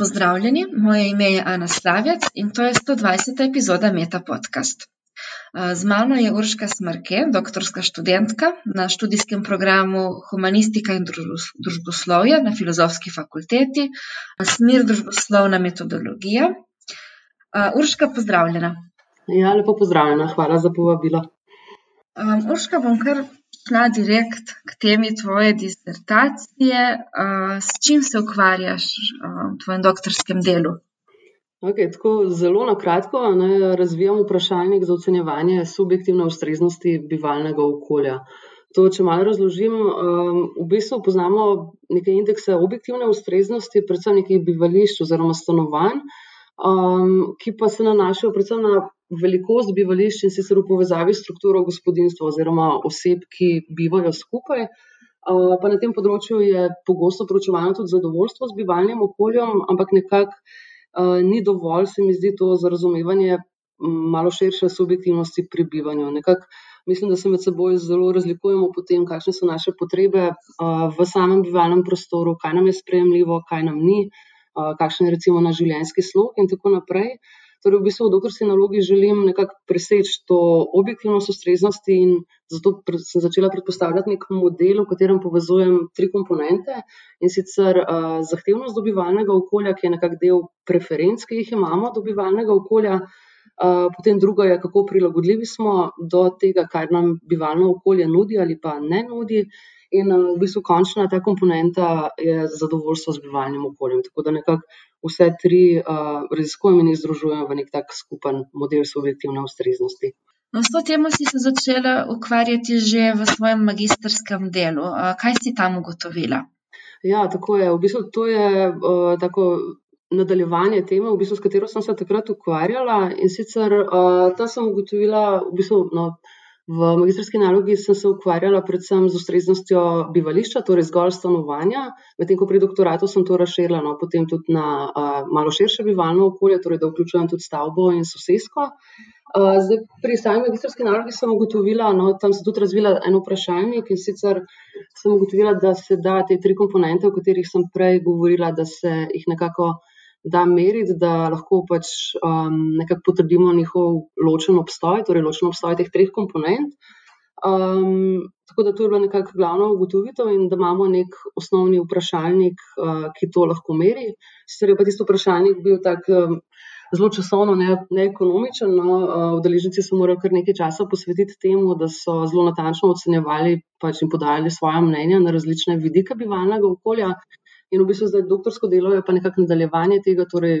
Pozdravljeni, moje ime je Ana Slavec in to je 120. epizoda Meta Podcast. Z mano je Urška Smrke, doktorska študentka na študijskem programu Humanistika in družboslovje na Filozofski fakulteti, smer družboslovna metodologija. Urška, pozdravljena. Ja, lepo pozdravljena, hvala za povabilo. Urška, bom kar šla direkt k temi tvoje disertacije. S čim se ukvarjaš v tvojem doktorskem delu? Okej, tako zelo na kratko, ne, razvijam vprašalnik za ocenjevanje subjektivne ustreznosti bivalnega okolja. To, če malo razložim, v bistvu poznamo neke indekse objektivne ustreznosti, predvsem nekih bivališč oziroma stanovanj, ki pa se nanašajo predvsem na velikost bivališč, in sicer v povezavi s strukturo gospodinjstva oziroma oseb, ki bivajo skupaj. Pa na tem področju je pogosto proučevano tudi zadovoljstvo z bivalnim okoljem, ampak nekako ni dovolj, se mi zdi, to za razumevanje malo širše subjektivnosti pri bivanju. Nekako mislim, da se med seboj zelo razlikujemo po tem, kakšne so naše potrebe v samem bivalnem prostoru, kaj nam je sprejemljivo, kaj nam ni, kakšen je recimo naš življenjski slog in tako naprej. Torej v bistvu v doktorski nalogi želim nekako preseči to objektivnost ustreznosti in zato sem začela predpostavljati neki model, v katerem povezujem tri komponente, in sicer zahtevnost do bivalnega okolja, ki je nekako del preferenc, ki jih imamo do bivalnega okolja, potem drugo je, kako prilagodljivi smo do tega, kar nam bivalno okolje nudi ali pa ne nudi, in v bistvu končna ta komponenta je zadovoljstvo z bivalnim okoljem. Tako da nekako vse tri raziskujem in jih združujem v neki tak skupen model subjektivne ustreznosti. No, s to temo si se začela ukvarjati že v svojem magistrskem delu. Kaj si tam ugotovila? Ja, tako je. V bistvu to je tako nadaljevanje teme, v bistvu, s katero sem se takrat ukvarjala, in sicer tam sem ugotovila v bistvu, no, v magistrski nalogi sem se ukvarjala predvsem z ustreznostjo bivališča, torej zgolj stanovanja, medtem ko pri doktoratu sem to razširila, no, potem tudi na malo širše bivalno okolje, torej da vključujem tudi stavbo in sosesko. Zdaj pri sami magistrski nalogi sem ugotovila, no, tam sem tudi razvila en vprašalnik, in sicer sem ugotovila, da se da te tri komponente, o katerih sem prej govorila, da se jih nekako da meriti, da lahko pač nekako potrdimo njihov ločen obstoj, torej ločen obstoj teh treh komponent. tako da to je bila nekako glavna ugotovitev in da imamo neki osnovni vprašalnik, ki to lahko meri. Sicer je pa tisti vprašalnik bil tak zelo časovno neekonomičen, no, udeleženci so morali kar nekaj časa posvetiti temu, da so zelo natančno ocenjevali pač in podajali svoja mnenja na različne vidike bivalnega okolja. In v bistvu zdaj doktorsko delo je pa nekako nadaljevanje tega, torej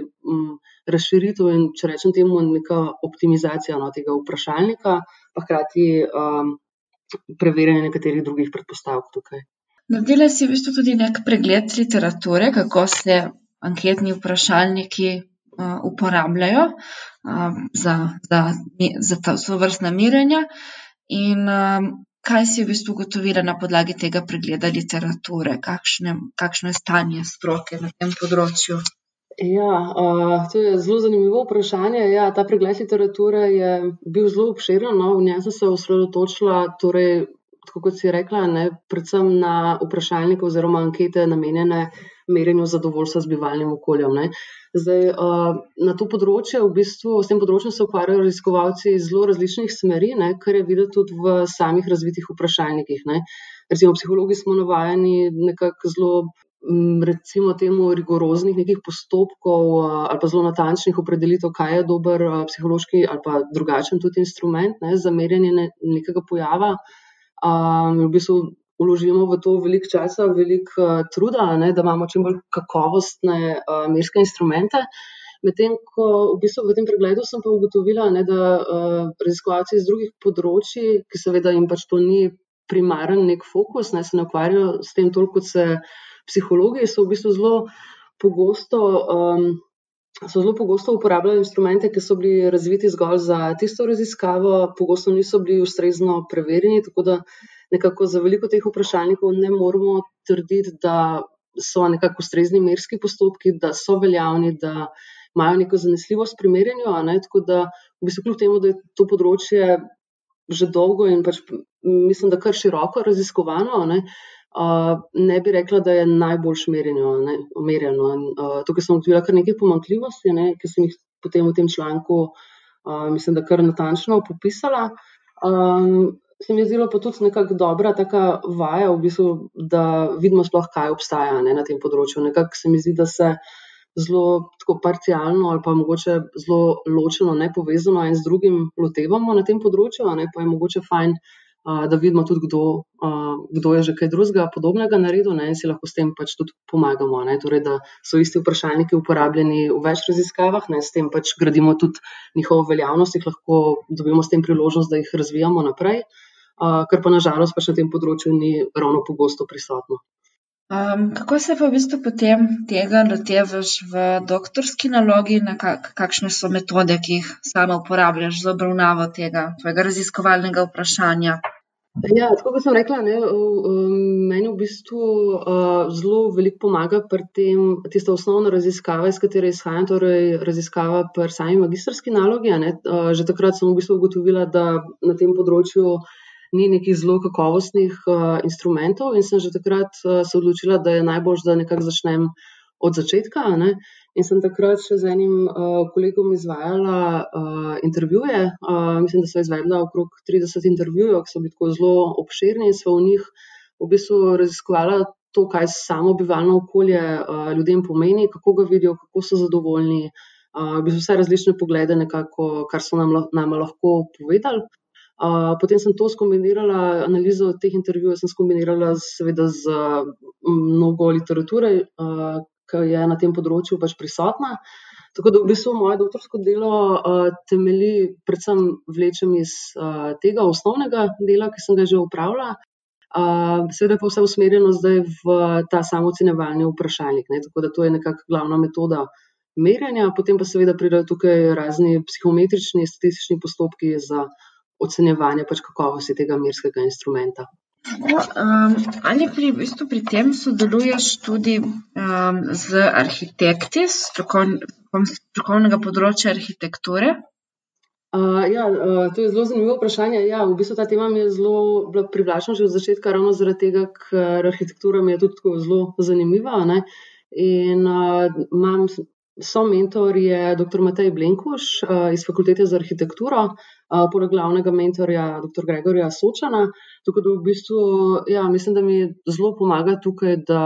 razširitev in, če rečem temu, neka optimizacija, no, tega vprašalnika, pa hkrati preverjanje nekaterih drugih predpostavk tukaj. Naredila si v bistvu tudi neki pregled literature, kako se anketni vprašalniki uporabljajo za, za, za tovrstna merjenja. In kaj si v bistvu ugotovila na podlagi tega pregleda literature? Kakšne, kakšno je stanje stroke na tem področju? Ja, to je zelo zanimivo vprašanje. Ja, ta pregled literature je bil zelo obširen, no, v njem sem se osredotočila, torej tako kot si rekla, ne, predvsem na vprašalnike oziroma ankete, namenjene merjenju zadovoljstva z bivalnim okoljem, ne. Zdaj, na to področje v bistvu, s tem področjem se ukvarjajo raziskovalci iz zelo različnih smeri, ne, kar je videti tudi v samih razvitih vprašalnikih, ne. Recimo psihologi smo navajeni nekako zelo, recimo temu rigoroznih nekih postopkov ali pa zelo natančnih opredelitev, kaj je dober psihološki ali pa drugačen tudi instrument, ne, za merjenje nekega pojava. v bistvu vložimo v to veliko časa, veliko truda, a ne, da imamo čim bolj kakovostne merske instrumente. Medtem ko v bistvu v tem pregledu sem pa ugotovila, ne, da raziskovalci iz drugih področij, ki seveda jim pač to ni primaren neki fokus, ne, se ne ukvarjajo s tem toliko, kot se psihologi, so v bistvu zelo pogosto so zelo pogosto uporabljali instrumente, ki so bili razviti zgolj za tisto raziskavo, pogosto niso bili ustrezno preverjeni, tako da nekako za veliko teh vprašalnikov ne moremo trditi, da so nekako ustrezni merski postopki, da so veljavni, da imajo neko zanesljivost pri merjenju, tako da v bistvu kljub temu, da je to področje že dolgo in pač mislim, da kar široko raziskovano, ne, ne bi rekla, da je najbolj merjeno. Tukaj sem odkrila kar nekaj pomanjkljivosti, ne, ki sem jih potem v tem članku, mislim, da kar natančno popisala. Se mi je zdelo pa tudi nekako dobra taka vaja, v bistvu, da vidimo sploh, kaj obstaja, ne, na tem področju. Nekako se mi zdi, da se zelo tako parcialno ali pa mogoče zelo ločeno, nepovezano en z drugim lotevamo na tem področju, a ne, pa je mogoče fajn, da vidimo tudi, kdo, kdo je že kaj drugega podobnega naredil, ne, in si lahko s tem pač tudi pomagamo, ne. Torej, da so isti vprašalniki uporabljeni v več raziskavah, ne, s tem pač gradimo tudi njihovo veljavnost, jih lahko dobimo s tem priložnost, da jih razvijamo naprej, kar pa na žalost pač na tem področju ni ravno pogosto prisotno. Kako se pa v bistvu potem tega lotevaš v doktorski nalogi, na kakšne so metode, ki jih sama uporabljaš za obravnavo tega tvojega raziskovalnega vprašanja? Ja, tako kot sem rekla, ne, meni v bistvu, zelo veliko pomaga pri tem tista osnovna raziskava, iz katere izhajam, torej raziskava pri sami magistrski nalogi, ne. že takrat sem v bistvu ugotovila, da na tem področju ni nekih zelo kakovostnih, instrumentov in sem že takrat, se odločila, da je najboljše, da nekako začnem od začetka, ne. In sem takrat še z enim, kolegom izvajala, intervjuje, mislim, da sva izvedla okrog trideset intervjujev, ki so bili tako zelo obširni in sva v njih v bistvu raziskovala to, kaj samo bivalno okolje, ljudem pomeni, kako ga vidijo, kako so zadovoljni, v bistvu vse različne poglede nekako, kar so nam nama lahko povedali. Potem sem to skombinirala, analizo teh intervjujev sem skombinirala seveda z mnogo literature, ke je na tem področju pač prisotna. Tako da v bistvu moje doktorsko delo, temelji predvsem vlečem iz, tega osnovnega dela, ki sem ga že opravila, seveda pa vse usmerjeno zdaj v ta sam ocenjevalni vprašalnik, ne, tako da to je nekako glavna metoda merjenja, potem pa seveda pridejo tukaj razni psihometrični, statistični postopki za ocenjevanje pač kakovosti tega merskega instrumenta. ali pri, v bistvu pri tem sodeluješ tudi, z arhitekti, strokovnega področja arhitekture? ja, to je zelo zanimivo vprašanje, ja, v bistvu ta tema mi je zelo privlačna že od začetka, ravno zaradi tega, ker arhitektura mi je tudi tako zelo zanimiva, ne. In, imam somentor je doktor Matej Blenkuš, iz Fakultete za arhitekturo, poleg glavnega mentorja doktor Gregorja Sočana. Tako da v bistvu, ja, mislim, da mi zelo pomaga tukaj, da,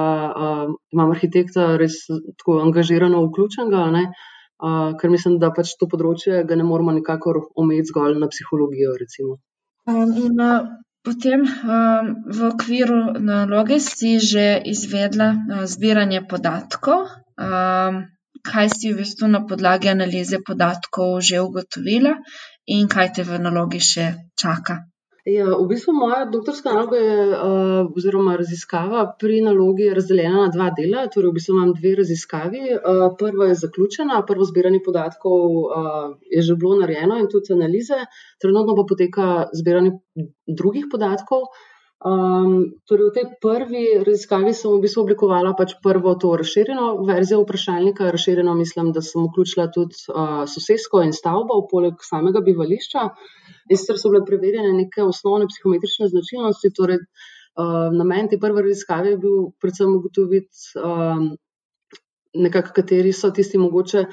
imam arhitekta res tako angažirano vključenega, ne, ker mislim, da pač to področje ga ne moremo nikakor omejiti zgolj na psihologijo, recimo. in, potem, v okviru naloge si že izvedla, zbiranje podatkov, kaj si v bistvu na podlagi analize podatkov že ugotovila in kaj te v nalogi še čaka? Ja, v bistvu moja doktorska naloga je, oziroma raziskava pri nalogi je razdeljena na dva dela, torej v bistvu imam dve raziskavi, prva je zaključena, prvo zbiranje podatkov, je že bilo narejeno in tudi analize, trenutno pa poteka zbiranje drugih podatkov. Torej v tej prvi raziskavi sem v bistvu oblikovala pač prvo to razširjeno verzijo vprašalnika, razširjeno mislim, da sem vključila tudi, sosesko in stavbo poleg samega bivališča. In sicer so bile preverjene neke osnovne psihometrične značilnosti, torej, namen te prve raziskave je bil predvsem ugotoviti, nekako, kateri so tisti mogoče,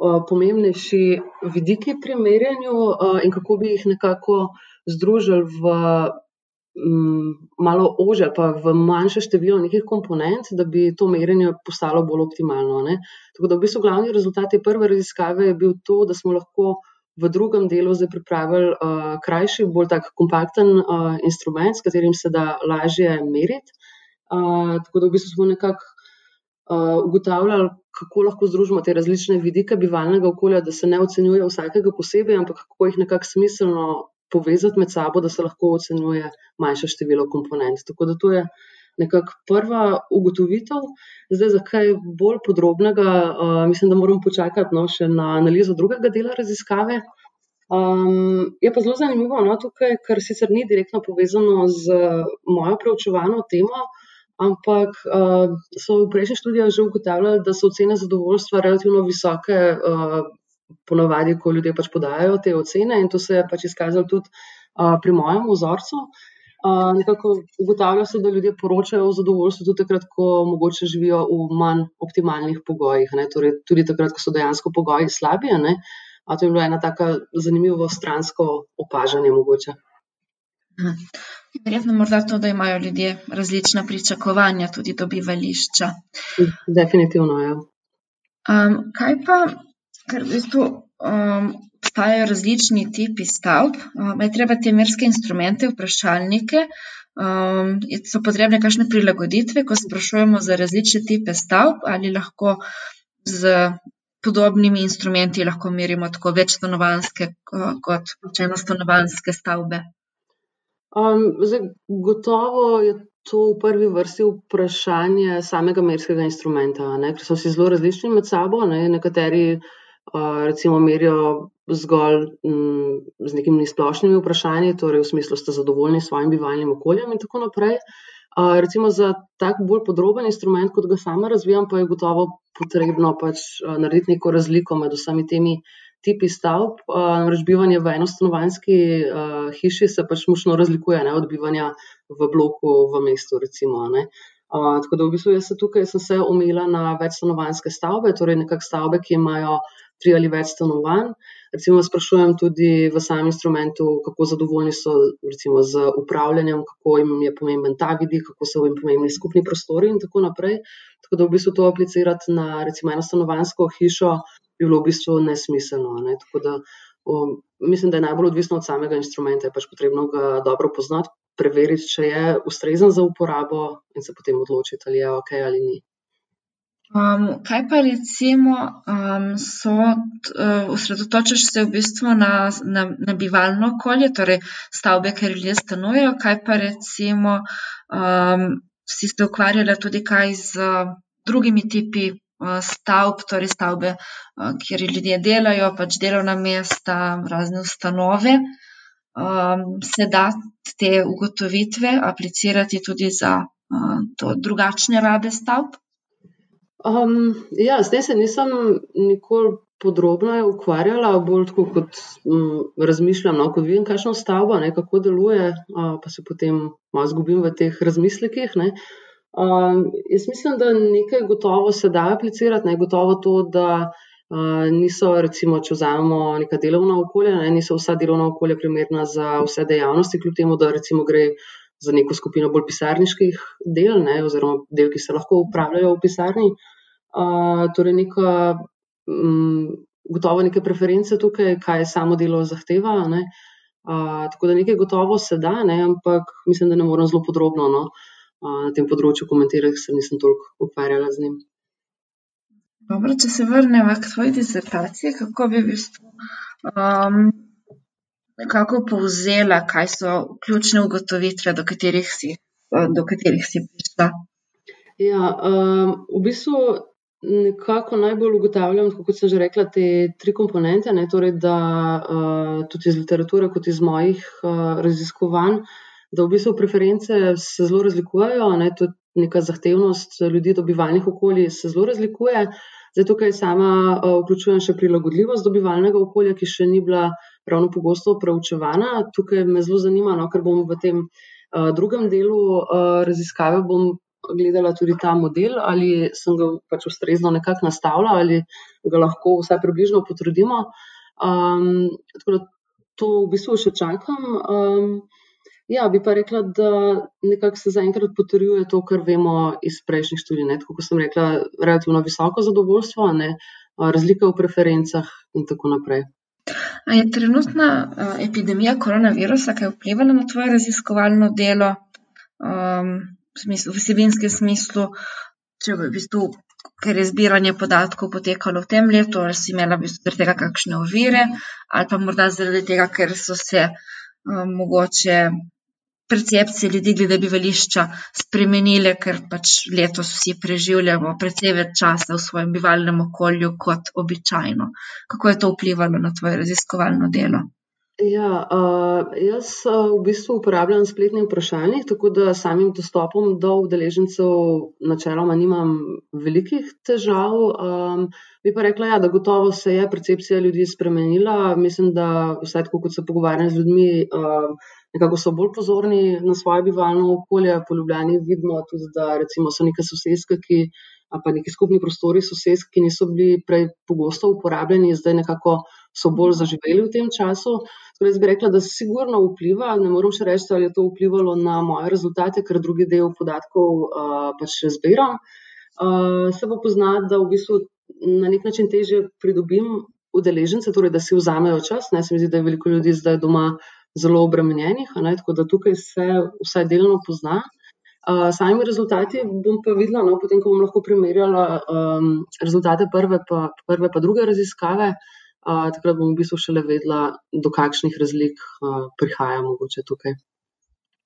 pomembnejši vidiki pri merjenju, in kako bi jih nekako združili v, malo ožje ali pa v manjše število nekih komponent, da bi to merjenje postalo bolj optimalno, ne. Tako da v bistvu glavni rezultat te prve raziskave je bil to, da smo lahko v drugem delu zdaj pripravili, krajši, bolj tak kompakten, instrument, s katerim se da lažje meriti. tako da v bistvu smo nekako, ugotavljali, kako lahko združimo te različne vidike bivalnega okolja, da se ne ocenjuje vsakega posebej, ampak kako jih nekako smiselno povezati med sabo, da se lahko ocenjuje manjše število komponent. Tako da to je nekako prva ugotovitev. Zdaj za kaj bolj podrobnega, mislim, da moram počakati, no, še na analizo drugega dela raziskave. je pa zelo zanimivo, no, tukaj, ker sicer ni direktno povezano z mojo preučevano temo, ampak, so v prejšnjih študijah že ugotavljali, da so ocene zadovoljstva relativno visoke, ponavadi, ko ljudje pač podajajo te ocene, in to se je pač izkazalo tudi, pri mojem vzorcu. Uh, nekako ugotavlja se, da ljudje poročajo o zadovoljstvu tudi takrat, ko mogoče živijo v manj optimalnih pogojih. Torej, tudi takrat, ko so dejansko pogoji slabi. Uh, to je bilo ena tako zanimivo stransko opažanje mogoče. Verjetno morda to, da imajo ljudje različna pričakovanja tudi do bivališča. Definitivno, ja. Um, kaj pa, ker v bistvu um, obstajajo različni tipi stavb, um, je treba te merske instrumente, vprašalnike, um, so potrebne kakšne prilagoditve, ko sprašujemo za različne tipe stavb, ali lahko z podobnimi instrumenti lahko merimo tako večstanovanske kot enostanovanske stavbe. Um, zdaj, gotovo je to v prvi vrsti vprašanje samega merskega instrumenta, ne? ker so si zelo različni med sabo. Ne? Nekateri recimo merijo zgolj z nekimi splošnimi vprašanji, torej v smislu, ste zadovoljni s svojim bivalnim okoljem in tako naprej. Recimo za tak bolj podroben instrument, kot ga sama razvijam, pa je gotovo potrebno pač narediti neko razliko med vsemi temi tipi stavb. Namreč bivanje v enostanovanski uh, hiši se pač močno razlikuje ne, od bivanja v bloku v mestu. Recimo, uh, tako da v bistvu jaz se tukaj sem se omejila na večstanovanske stavbe, torej nekakšne stavbe, ki imajo tri ali več stanovanj. Recimo, sprašujem tudi v samem instrumentu, kako zadovoljni so recimo, z upravljanjem, kako jim je pomemben ta vidik, kako so jim pomembni skupni prostori in tako naprej. Tako da v bistvu to aplicirati na recimo eno stanovansko hišo bi bilo v bistvu nesmiselno. Ne? Da, um, mislim, da je najbolj odvisno od samega instrumenta, je pač potrebno ga dobro poznati, preveriti, če je ustrezen za uporabo in se potem odločiti, ali je ok ali ni. Um, kaj pa recimo, um, so, uh, osredotočaš se v bistvu na, na, na bivalno okolje, torej stavbe, kjer ljudje stanujejo, kaj pa recimo, um, si se ukvarjala tudi kaj z uh, drugimi tipi Eh, stavb, torej stavbe, eh, kjer ljudje delajo, pač delovna mesta, razne ustanove. Um, se da te ugotovitve aplicirati tudi za uh, drugačne rabe stavb? Um, ja, tem se nisem nikoli podrobno ukvarjala, bolj tako kot um, razmišljam. No, ko vidim, kakšno stavbo, ne, kako deluje, uh, pa se potem malo zgubim v teh razmislekih. Ne. Um, jaz mislim, da nekaj gotovo se da aplicirati, ne gotovo to, da uh, niso, recimo, če vzamemo neka delovna okolja, ne, niso vsa delovna okolja primerna za vse dejavnosti, kljub temu, da recimo gre za neko skupino bolj pisarniških del, ne, oziroma del, ki se lahko upravljajo v pisarni. Uh, torej, neka, um, gotovo neke preference tukaj, kaj samo delo zahteva. Ne. Uh, tako da nekaj gotovo se da, ne, ampak mislim, da ne morem zelo podrobno. No na tem področju komentirati, ker se nisem toliko ukvarjala z njim. Dobro, če se vrnemo k tvoji disertaciji, kako bi v bistvu um, nekako povzela, kaj so ključne ugotovitve, do katerih si, do katerih si prišla? Ja, v bistvu nekako najbolj ugotavljam, kot sem že rekla, te tri komponente, ne, torej da uh, tudi iz literature, kot iz mojih uh, raziskovanj da v bistvu preference se zelo razlikujejo, ne, tudi neka zahtevnost ljudi do bivalnih okolij se zelo razlikuje. Zdaj tukaj sama uh, vključujem še prilagodljivost do bivalnega okolja, ki še ni bila ravno pogosto preučevana. Tukaj me zelo zanima, no, ker bom v tem uh, drugem delu uh, raziskave gledala tudi ta model, ali sem ga pač ustrezno nekako nastavila, ali ga lahko vsaj približno potrudimo. Um, tako da to v bistvu še čakam. Um, Ja, bi pa rekla, da nekako se zaenkrat potrjuje to, kar vemo iz prejšnjih študij. Ne? Tako kot sem rekla, relativno visoko zadovoljstvo, ne? razlika v preferencah in tako naprej. A je trenutna epidemija koronavirusa kaj vplivala na tvoje raziskovalno delo, um, v smislu, vsebinskem smislu, če v bistvu, ker je zbiranje podatkov potekalo v tem letu, ali si imela v bistvu zaradi tega kakšne ovire, ali pa morda zaradi tega, ker so se um, mogoče percepcije ljudi glede bivališča spremenile, ker pač letos vsi preživljamo precej več časa v svojem bivalnem okolju kot običajno. Kako je to vplivalo na tvoje raziskovalno delo? Ja, uh, jaz uh, v bistvu uporabljam spletni vprašalnik, tako da samim dostopom do udeležencev načeloma nimam velikih težav. Um, bi pa rekla, ja, da gotovo se je percepcija ljudi spremenila. Mislim, da vsaj tako, kot se pogovarjam z ljudmi, uh, nekako so bolj pozorni na svoje bivalno okolje. Po Ljubljani vidimo tudi, da recimo so neke sosedske, ki pa neki skupni prostori sosedsk, ki niso bili prej pogosto uporabljeni, zdaj nekako so bolj zaživeli v tem času. Jaz bi rekla, da se sigurno vpliva, ne morem še reči, ali je to vplivalo na moje rezultate, ker drugi del podatkov uh, pač še zbiram. Uh, se pa pozna, da v bistvu na nek način teže pridobim udeležence, torej da si vzamejo čas. Ne, se mi zdi, da je veliko ljudi zdaj doma zelo obremenjenih, tako da tukaj se vsaj delno pozna. Uh, sami rezultati bom pa videla, no, potem, ko bom lahko primerjala um, rezultate prve pa, prve pa druge raziskave, uh, takrat bom v bistvu šele vedela, do kakšnih razlik uh, prihaja mogoče tukaj.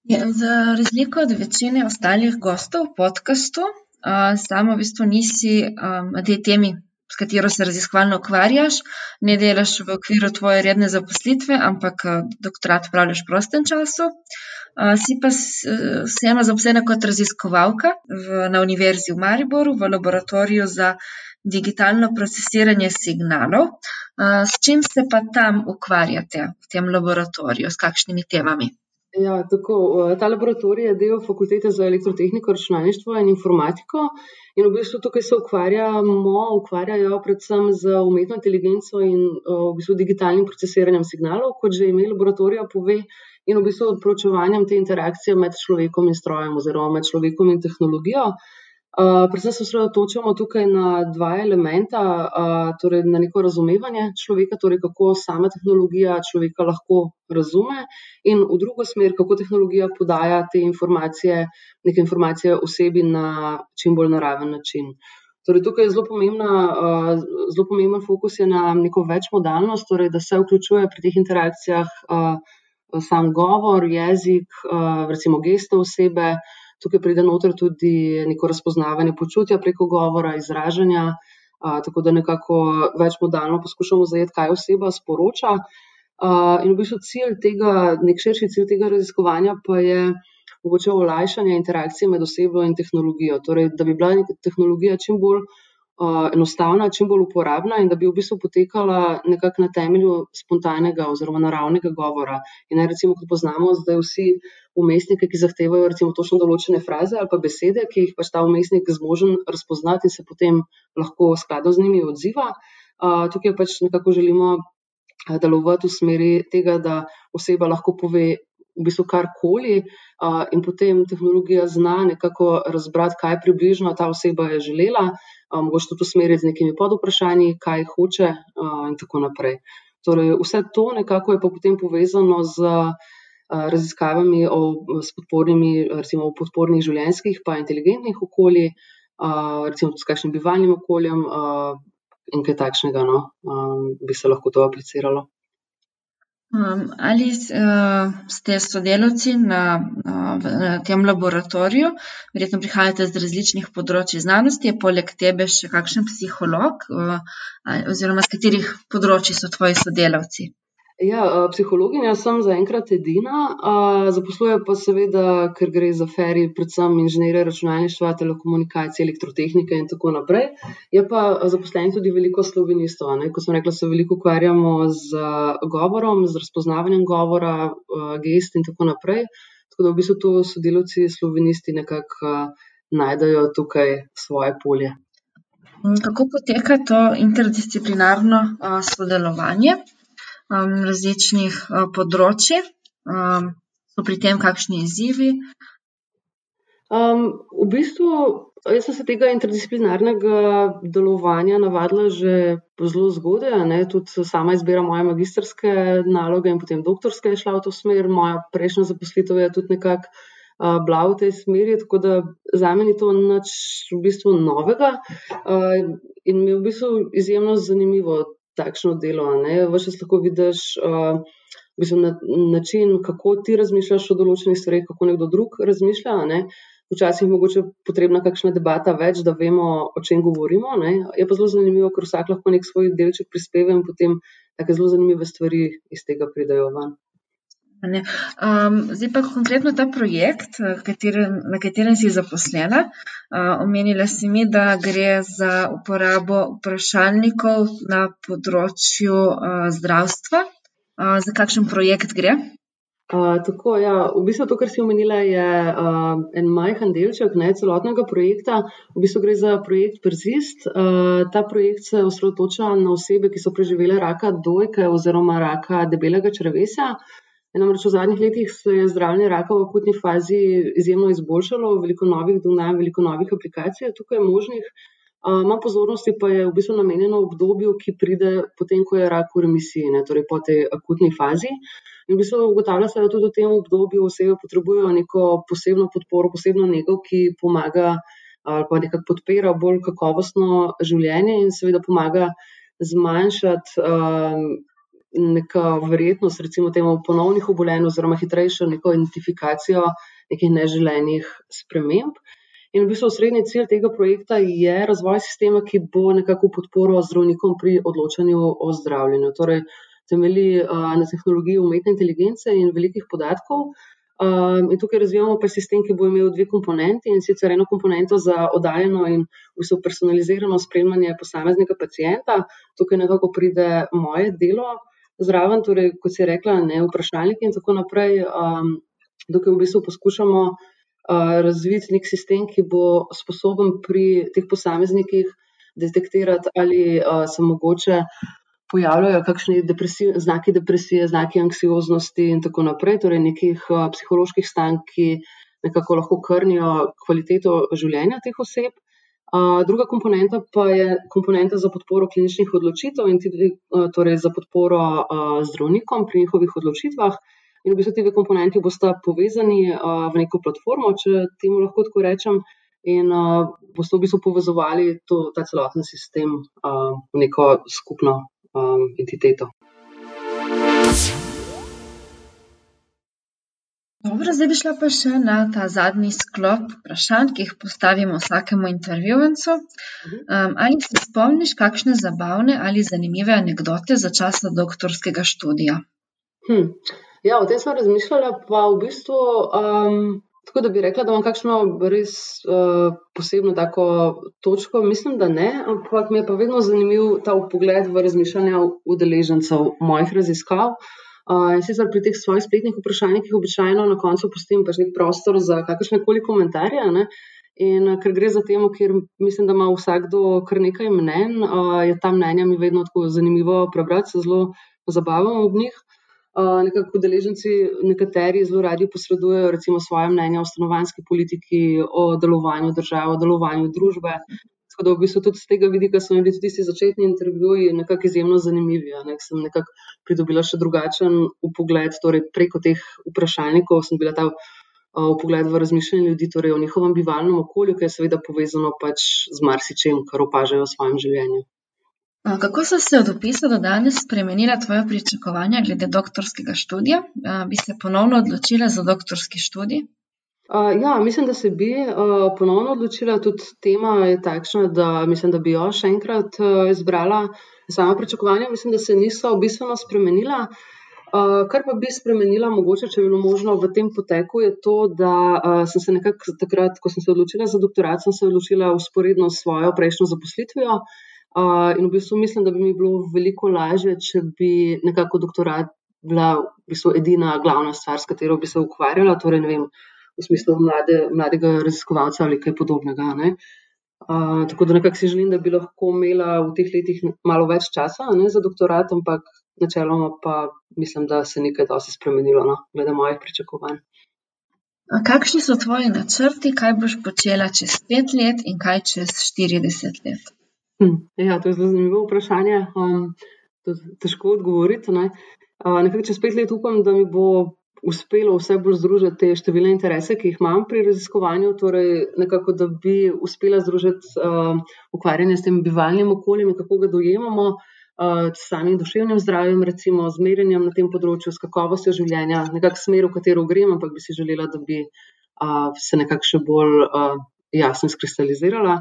Ja, za razliko od večine ostalih gostov v podkastu, uh, samo v bistvu nisi um, na tej temi, s katero se raziskovalno ukvarjaš, ne delaš v okviru tvoje redne zaposlitve, ampak uh, doktorat praviš v prostem času. Uh, si pa vseeno zaposlena kot raziskovalka v, na Univerzi v Mariboru v laboratoriju za digitalno procesiranje signalov. S čim se pa tam ukvarjate v tem laboratoriju, s kakšnimi temami? Ja, tako, ta laboratorij je del fakultete za elektrotehniko, računalništvo in informatiko. In v bistvu tukaj se ukvarjamo, ukvarjajo predvsem z umetno inteligenco in v bistvu digitalnim procesiranjem signalov, kot že ime laboratorija pove in v bistvu proučevanjem te interakcije med človekom in strojem, oziroma med človekom in tehnologijo. Uh, predvsem se osredotočamo tukaj na dva elementa, uh, torej na neko razumevanje človeka, torej kako sama tehnologija človeka lahko razume, in v drugo smer, kako tehnologija podaja te informacije, neke informacije osebi na čim bolj naraven način. Torej, tukaj je zelo, pomembna, uh, zelo pomemben fokus na neko večmodalnost, torej da se vključuje pri teh interakcijah. Uh, sam govor, jezik, eh, recimo geste osebe. Tukaj pride noter tudi neko razpoznavanje počutja preko govora, izražanja, eh, tako da nekako več modalno poskušamo zajeti, kaj oseba sporoča. Eh, in v bistvu cilj tega, nek širši cilj tega raziskovanja pa je mogoče olajšanje interakcije med osebo in tehnologijo. Torej, da bi bila tehnologija čim bolj enostavna, čim bolj uporabna in da bi v bistvu potekala nekako na temelju spontanega oziroma naravnega govora. In naj recimo, kot poznamo, zdaj vsi umestniki, ki zahtevajo recimo točno določene fraze ali pa besede, ki jih pač ta umestnik zmožen razpoznati in se potem lahko skladno z njimi odziva. Tukaj pač nekako želimo delovati v smeri tega, da oseba lahko pove v bistvu karkoli, uh, in potem tehnologija zna nekako razbrati, kaj približno ta oseba je želela, um, mogoče tudi usmeriti z nekimi podvprašanji, kaj hoče, uh, in tako naprej. Torej, vse to nekako je pa potem povezano z uh, raziskavami o, s podpornimi, recimo, podpornih življenjskih pa inteligentnih okoljih, uh, recimo s kakšnim bivalnim okoljem. Uh, In kaj takšnega no, um, bi se lahko to apliciralo. Um, ali uh, ste sodelavci na, uh, na tem laboratoriju, verjetno prihajate z različnih področji znanosti, je poleg tebe še kakšen psiholog, uh, oziroma z katerih področji so tvoji sodelavci? Ja, psihologinja sem zaenkrat edina, zaposlujem pa seveda, ker gre za feri, predvsem inženirje računalništva, telekomunikacije, elektrotehnike in tako naprej. Je pa zaposlenih tudi veliko slovenistov. Kot sem rekla, se veliko ukvarjamo z govorom, z razpoznavanjem govora, gest in tako naprej. Tako da v bistvu to sodelavci slovenisti nekako najdejo tukaj svoje polje. Kako poteka to interdisciplinarno sodelovanje? Um, različnih uh, področji, um, so pri tem kakšni izzivi? Um, v bistvu, jaz sem se tega interdisciplinarnega delovanja navadila že zelo zgodaj. Tudi sama izbira moje magistrske naloge in potem doktorske je šla v to smer. Moja prejšnja zaposlitev je tudi nekako uh, bila v tej smeri, tako da za me ni to nič v bistvu novega. Uh, in mi je v bistvu izjemno zanimivo takšno delo. Vse čas lahko vidiš uh, v bistvu na, način, kako ti razmišljaš o določenih stvareh, kako nekdo drug razmišlja. Ne? Včasih je mogoče potrebna kakšna debata več, da vemo, o čem govorimo. Ne? Je pa zelo zanimivo, ker vsak lahko nek svoj delček prispeva in potem tako zelo zanimive stvari iz tega pridajo ven. Um, zdaj pa konkretno ta projekt, katerem, na katerem si zaposlena. Uh, omenila si mi, da gre za uporabo vprašalnikov na področju uh, zdravstva. Uh, za kakšen projekt gre? Uh, tako, ja, v bistvu to, kar si omenila, je uh, en majhen delček ne, celotnega projekta. V bistvu gre za projekt Persist. Uh, ta projekt se osredotoča na osebe, ki so preživele raka dojke oziroma raka debelega črevesja. Namreč v zadnjih letih se je zdravljenje raka v akutni fazi izjemno izboljšalo, veliko novih donav, veliko novih aplikacij je tukaj možnih. Manj pozornosti pa je v bistvu namenjeno obdobju, ki pride potem, ko je rak v remisiji, ne, torej po tej akutni fazi. In v bistvu ugotavlja se, da tudi v tem obdobju osebe potrebujejo neko posebno podporo, posebno nego, ki pomaga ali pa nekako podpira bolj kakovostno življenje in seveda pomaga zmanjšati um, neko verjetnost, recimo temu ponovnih obolenj oziroma hitrejšo neko identifikacijo nekih neželenih sprememb. In v bistvu srednji cilj tega projekta je razvoj sistema, ki bo nekako podporo zdravnikom pri odločanju o zdravljenju. Torej, temelji na tehnologiji umetne inteligence in velikih podatkov. In tukaj razvijamo pa sistem, ki bo imel dve komponenti in sicer eno komponento za oddaljeno in vso personalizirano spremljanje posameznega pacijenta. Tukaj nekako pride moje delo zraven, torej, kot si rekla, ne vprašalniki in tako naprej. Um, tukaj v bistvu poskušamo uh, razviti nek sistem, ki bo sposoben pri teh posameznikih detektirati, ali uh, se mogoče pojavljajo kakšni depresiv, znaki depresije, znaki anksioznosti in tako naprej, torej nekih uh, psiholoških stanj, ki nekako lahko krnijo kvaliteto življenja teh oseb. Druga komponenta pa je komponenta za podporo kliničnih odločitev in tudi torej za podporo zdravnikom pri njihovih odločitvah. In v bistvu ti dve komponenti bosta povezani v neko platformo, če temu lahko tako rečem, in boste v bistvu povezovali to, ta celoten sistem v neko skupno entiteto. Dobro, zdaj bi šla pa še na ta zadnji sklop vprašanj, ki jih postavimo vsakemu intervjuvencu. Mhm. Um, ali se spomniš kakšne zabavne ali zanimive anekdote za časa doktorskega študija? Hm. Ja, o tem sem razmišljala, pa v bistvu um, Tako da bi rekla, da imam kakšno res uh, posebno tako točko, mislim, da ne, ampak mi je pa vedno zanimiv ta pogled v razmišljanja udeležencev mojih raziskav. Uh, sicer pri teh svojih spletnih vprašanjih, običajno na koncu pustim pač nek prostor za kakršne koli komentarje. Ne? In ker gre za temo, kjer mislim, da ima vsakdo kar nekaj mnen, uh, je ta mnenja mi vedno tako zanimivo prebrati, se zelo zabavam ob njih nekako udeleženci, nekateri zelo radi posredujejo recimo svoje mnenje o stanovanski politiki, o delovanju države, o delovanju družbe. Tako da v bistvu tudi z tega vidika so bili tisti začetni intervjuji nekako izjemno zanimivi. Ne? Sem nekako pridobila še drugačen upogled, torej preko teh vprašalnikov sem bila ta upogled v razmišljanje ljudi, torej o njihovem bivalnem okolju, ki je seveda povezano pač z marsičem, kar opažajo v svojem življenju. Kako so se od opisa do danes spremenila tvoja pričakovanja glede doktorskega študija? Bi se ponovno odločila za doktorski študij? Uh, ja, mislim, da se bi uh, ponovno odločila. Tudi tema je takšna, da mislim, da bi jo še enkrat uh, izbrala. Sama pričakovanja mislim, da se niso bistveno spremenila. Uh, kar pa bi spremenila, mogoče, če bi bilo možno v tem poteku, je to, da uh, sem se nekako takrat, ko sem se odločila za doktorat, sem se odločila usporedno s svojo prejšnjo zaposlitvijo. In v bistvu mislim, da bi mi bilo veliko lažje, če bi nekako doktorat bila v bistvu edina glavna stvar, s katero bi se ukvarjala, torej v smislu mlade, mladega raziskovalca ali kaj podobnega. Ne? Uh, tako da nekako si želim, da bi lahko imela v teh letih malo več časa ne, za doktorat, ampak načeloma pa mislim, da se je nekaj dosti spremenilo, no, glede mojih pričakovanj. Kakšni so tvoji načrti, kaj boš počela čez pet let in kaj čez 40 let? Hm, ja, to je zelo zanimivo vprašanje. Um, težko odgovoriti. Ne? Uh, nekaj čez pet let upam, da mi bo uspelo vse bolj združiti te številne interese, ki jih imam pri raziskovanju, torej nekako, da bi uspela združiti uh, ukvarjanje s tem bivalnim okoljem in kako ga dojemamo, uh, s samim duševnim zdravjem, recimo z merjenjem na tem področju, s kakovostjo življenja, nekako smer, v katero grem, ampak bi si želela, da bi uh, se nekako še bolj uh, jasno skristalizirala.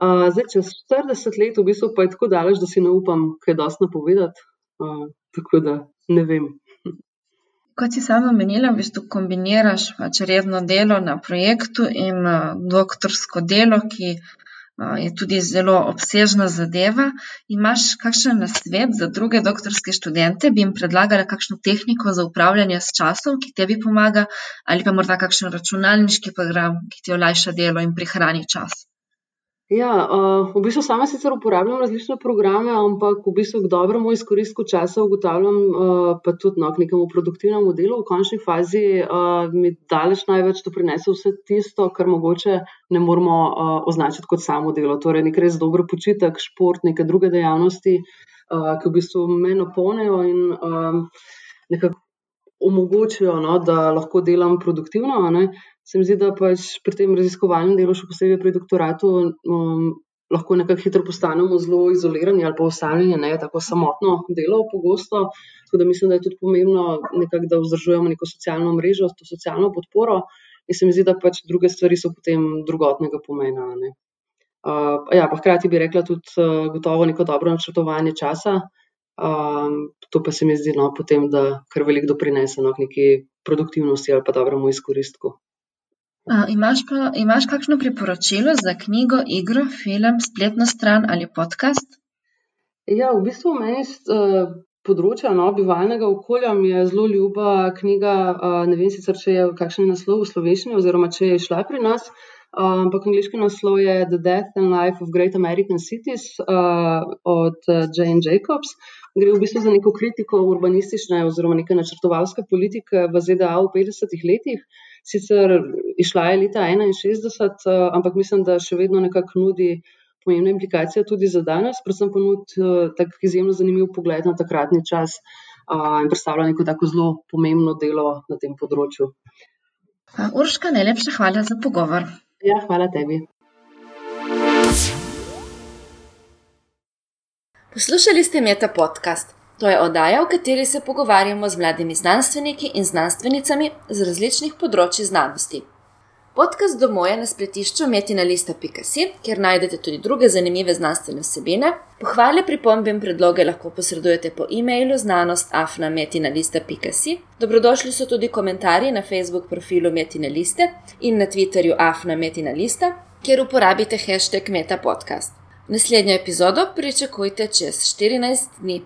Uh, zdaj, čez 40 let, v bistvu pa je tako daleč, da si ne upam, kaj dosti napovedati. Uh, tako da ne vem. Kot si sama menila, v bistvu kombiniraš pač redno delo na projektu in uh, doktorsko delo, ki je tudi zelo obsežna zadeva. Imaš kakšen nasvet za druge doktorske študente? Bi jim predlagala kakšno tehniko za upravljanje s časom, ki tebi pomaga, ali pa morda kakšen računalniški program, ki ti olajša delo in prihrani čas? Ja, uh, v bistvu sama sicer uporabljam različne programe, ampak v bistvu k dobremu izkoristku časa ugotavljam, uh, pa tudi no, k nekemu produktivnemu delu. V končni fazi uh, mi daleč največ doprinese vse tisto, kar mogoče ne moramo uh, označiti kot samo delo. Torej, nek res dober počitek, šport, neke druge dejavnosti, uh, ki v bistvu me napolnijo in um, nekako omogočijo, no, da lahko delam produktivno se mi zdi, da pač pri tem raziskovalnem delu, še posebej pri doktoratu, um, lahko nekako hitro postanemo zelo izolirani ali pa osamljeni, ne tako samotno delo, pogosto. Tako da mislim, da je tudi pomembno, nekak, da vzdržujemo neko socialno mrežo, to socialno podporo. In se mi zdi, da pač druge stvari so potem drugotnega pomena. Uh, ja, pa hkrati bi rekla tudi, uh, gotovo neko dobro načrtovanje časa. Um, to pa se mi zdi, no, potem, da kar veliko doprinese no, k neki produktivnosti ali pa dobremu izkoristku imaš pa, imaš kakšno priporočilo za knjigo, igro, film, spletno stran ali podcast? Ja, v bistvu meni s področja no, bivalnega okolja je zelo ljuba knjiga, ne vem sicer, če je kakšen naslov v slovenščini oziroma če je šla pri nas, ampak angliški naslov je The Death and Life of Great American Cities od Jane Jacobs. Gre v bistvu za neko kritiko urbanistične oziroma neke načrtovalske politike v ZDA v 50-ih letih sicer išla je leta 61, eh, ampak mislim, da še vedno nekako nudi pomembne implikacije tudi za danes, predvsem pa nudi eh, tak izjemno zanimiv pogled na takratni čas in predstavlja neko tako zelo pomembno delo na tem področju. Urška, najlepša hvala za pogovor. Ja, hvala tebi. Poslušali ste Meta podcast. To je oddaja, v kateri se pogovarjamo z mladimi znanstveniki in znanstvenicami z različnih področji znanosti. Podcast domov je na spletišču metinalista.si, kjer najdete tudi druge zanimive znanstvene vsebine. Pohvale, pripombe in predloge lahko posredujete po e-mailu znanost.afnametinalista.si. Dobrodošli so tudi komentarji na Facebook profilu Metinaliste in na Twitterju afnametinalista, kjer uporabite hashtag metapodcast. Naslednjo epizodo pričakujte čez 14 dni.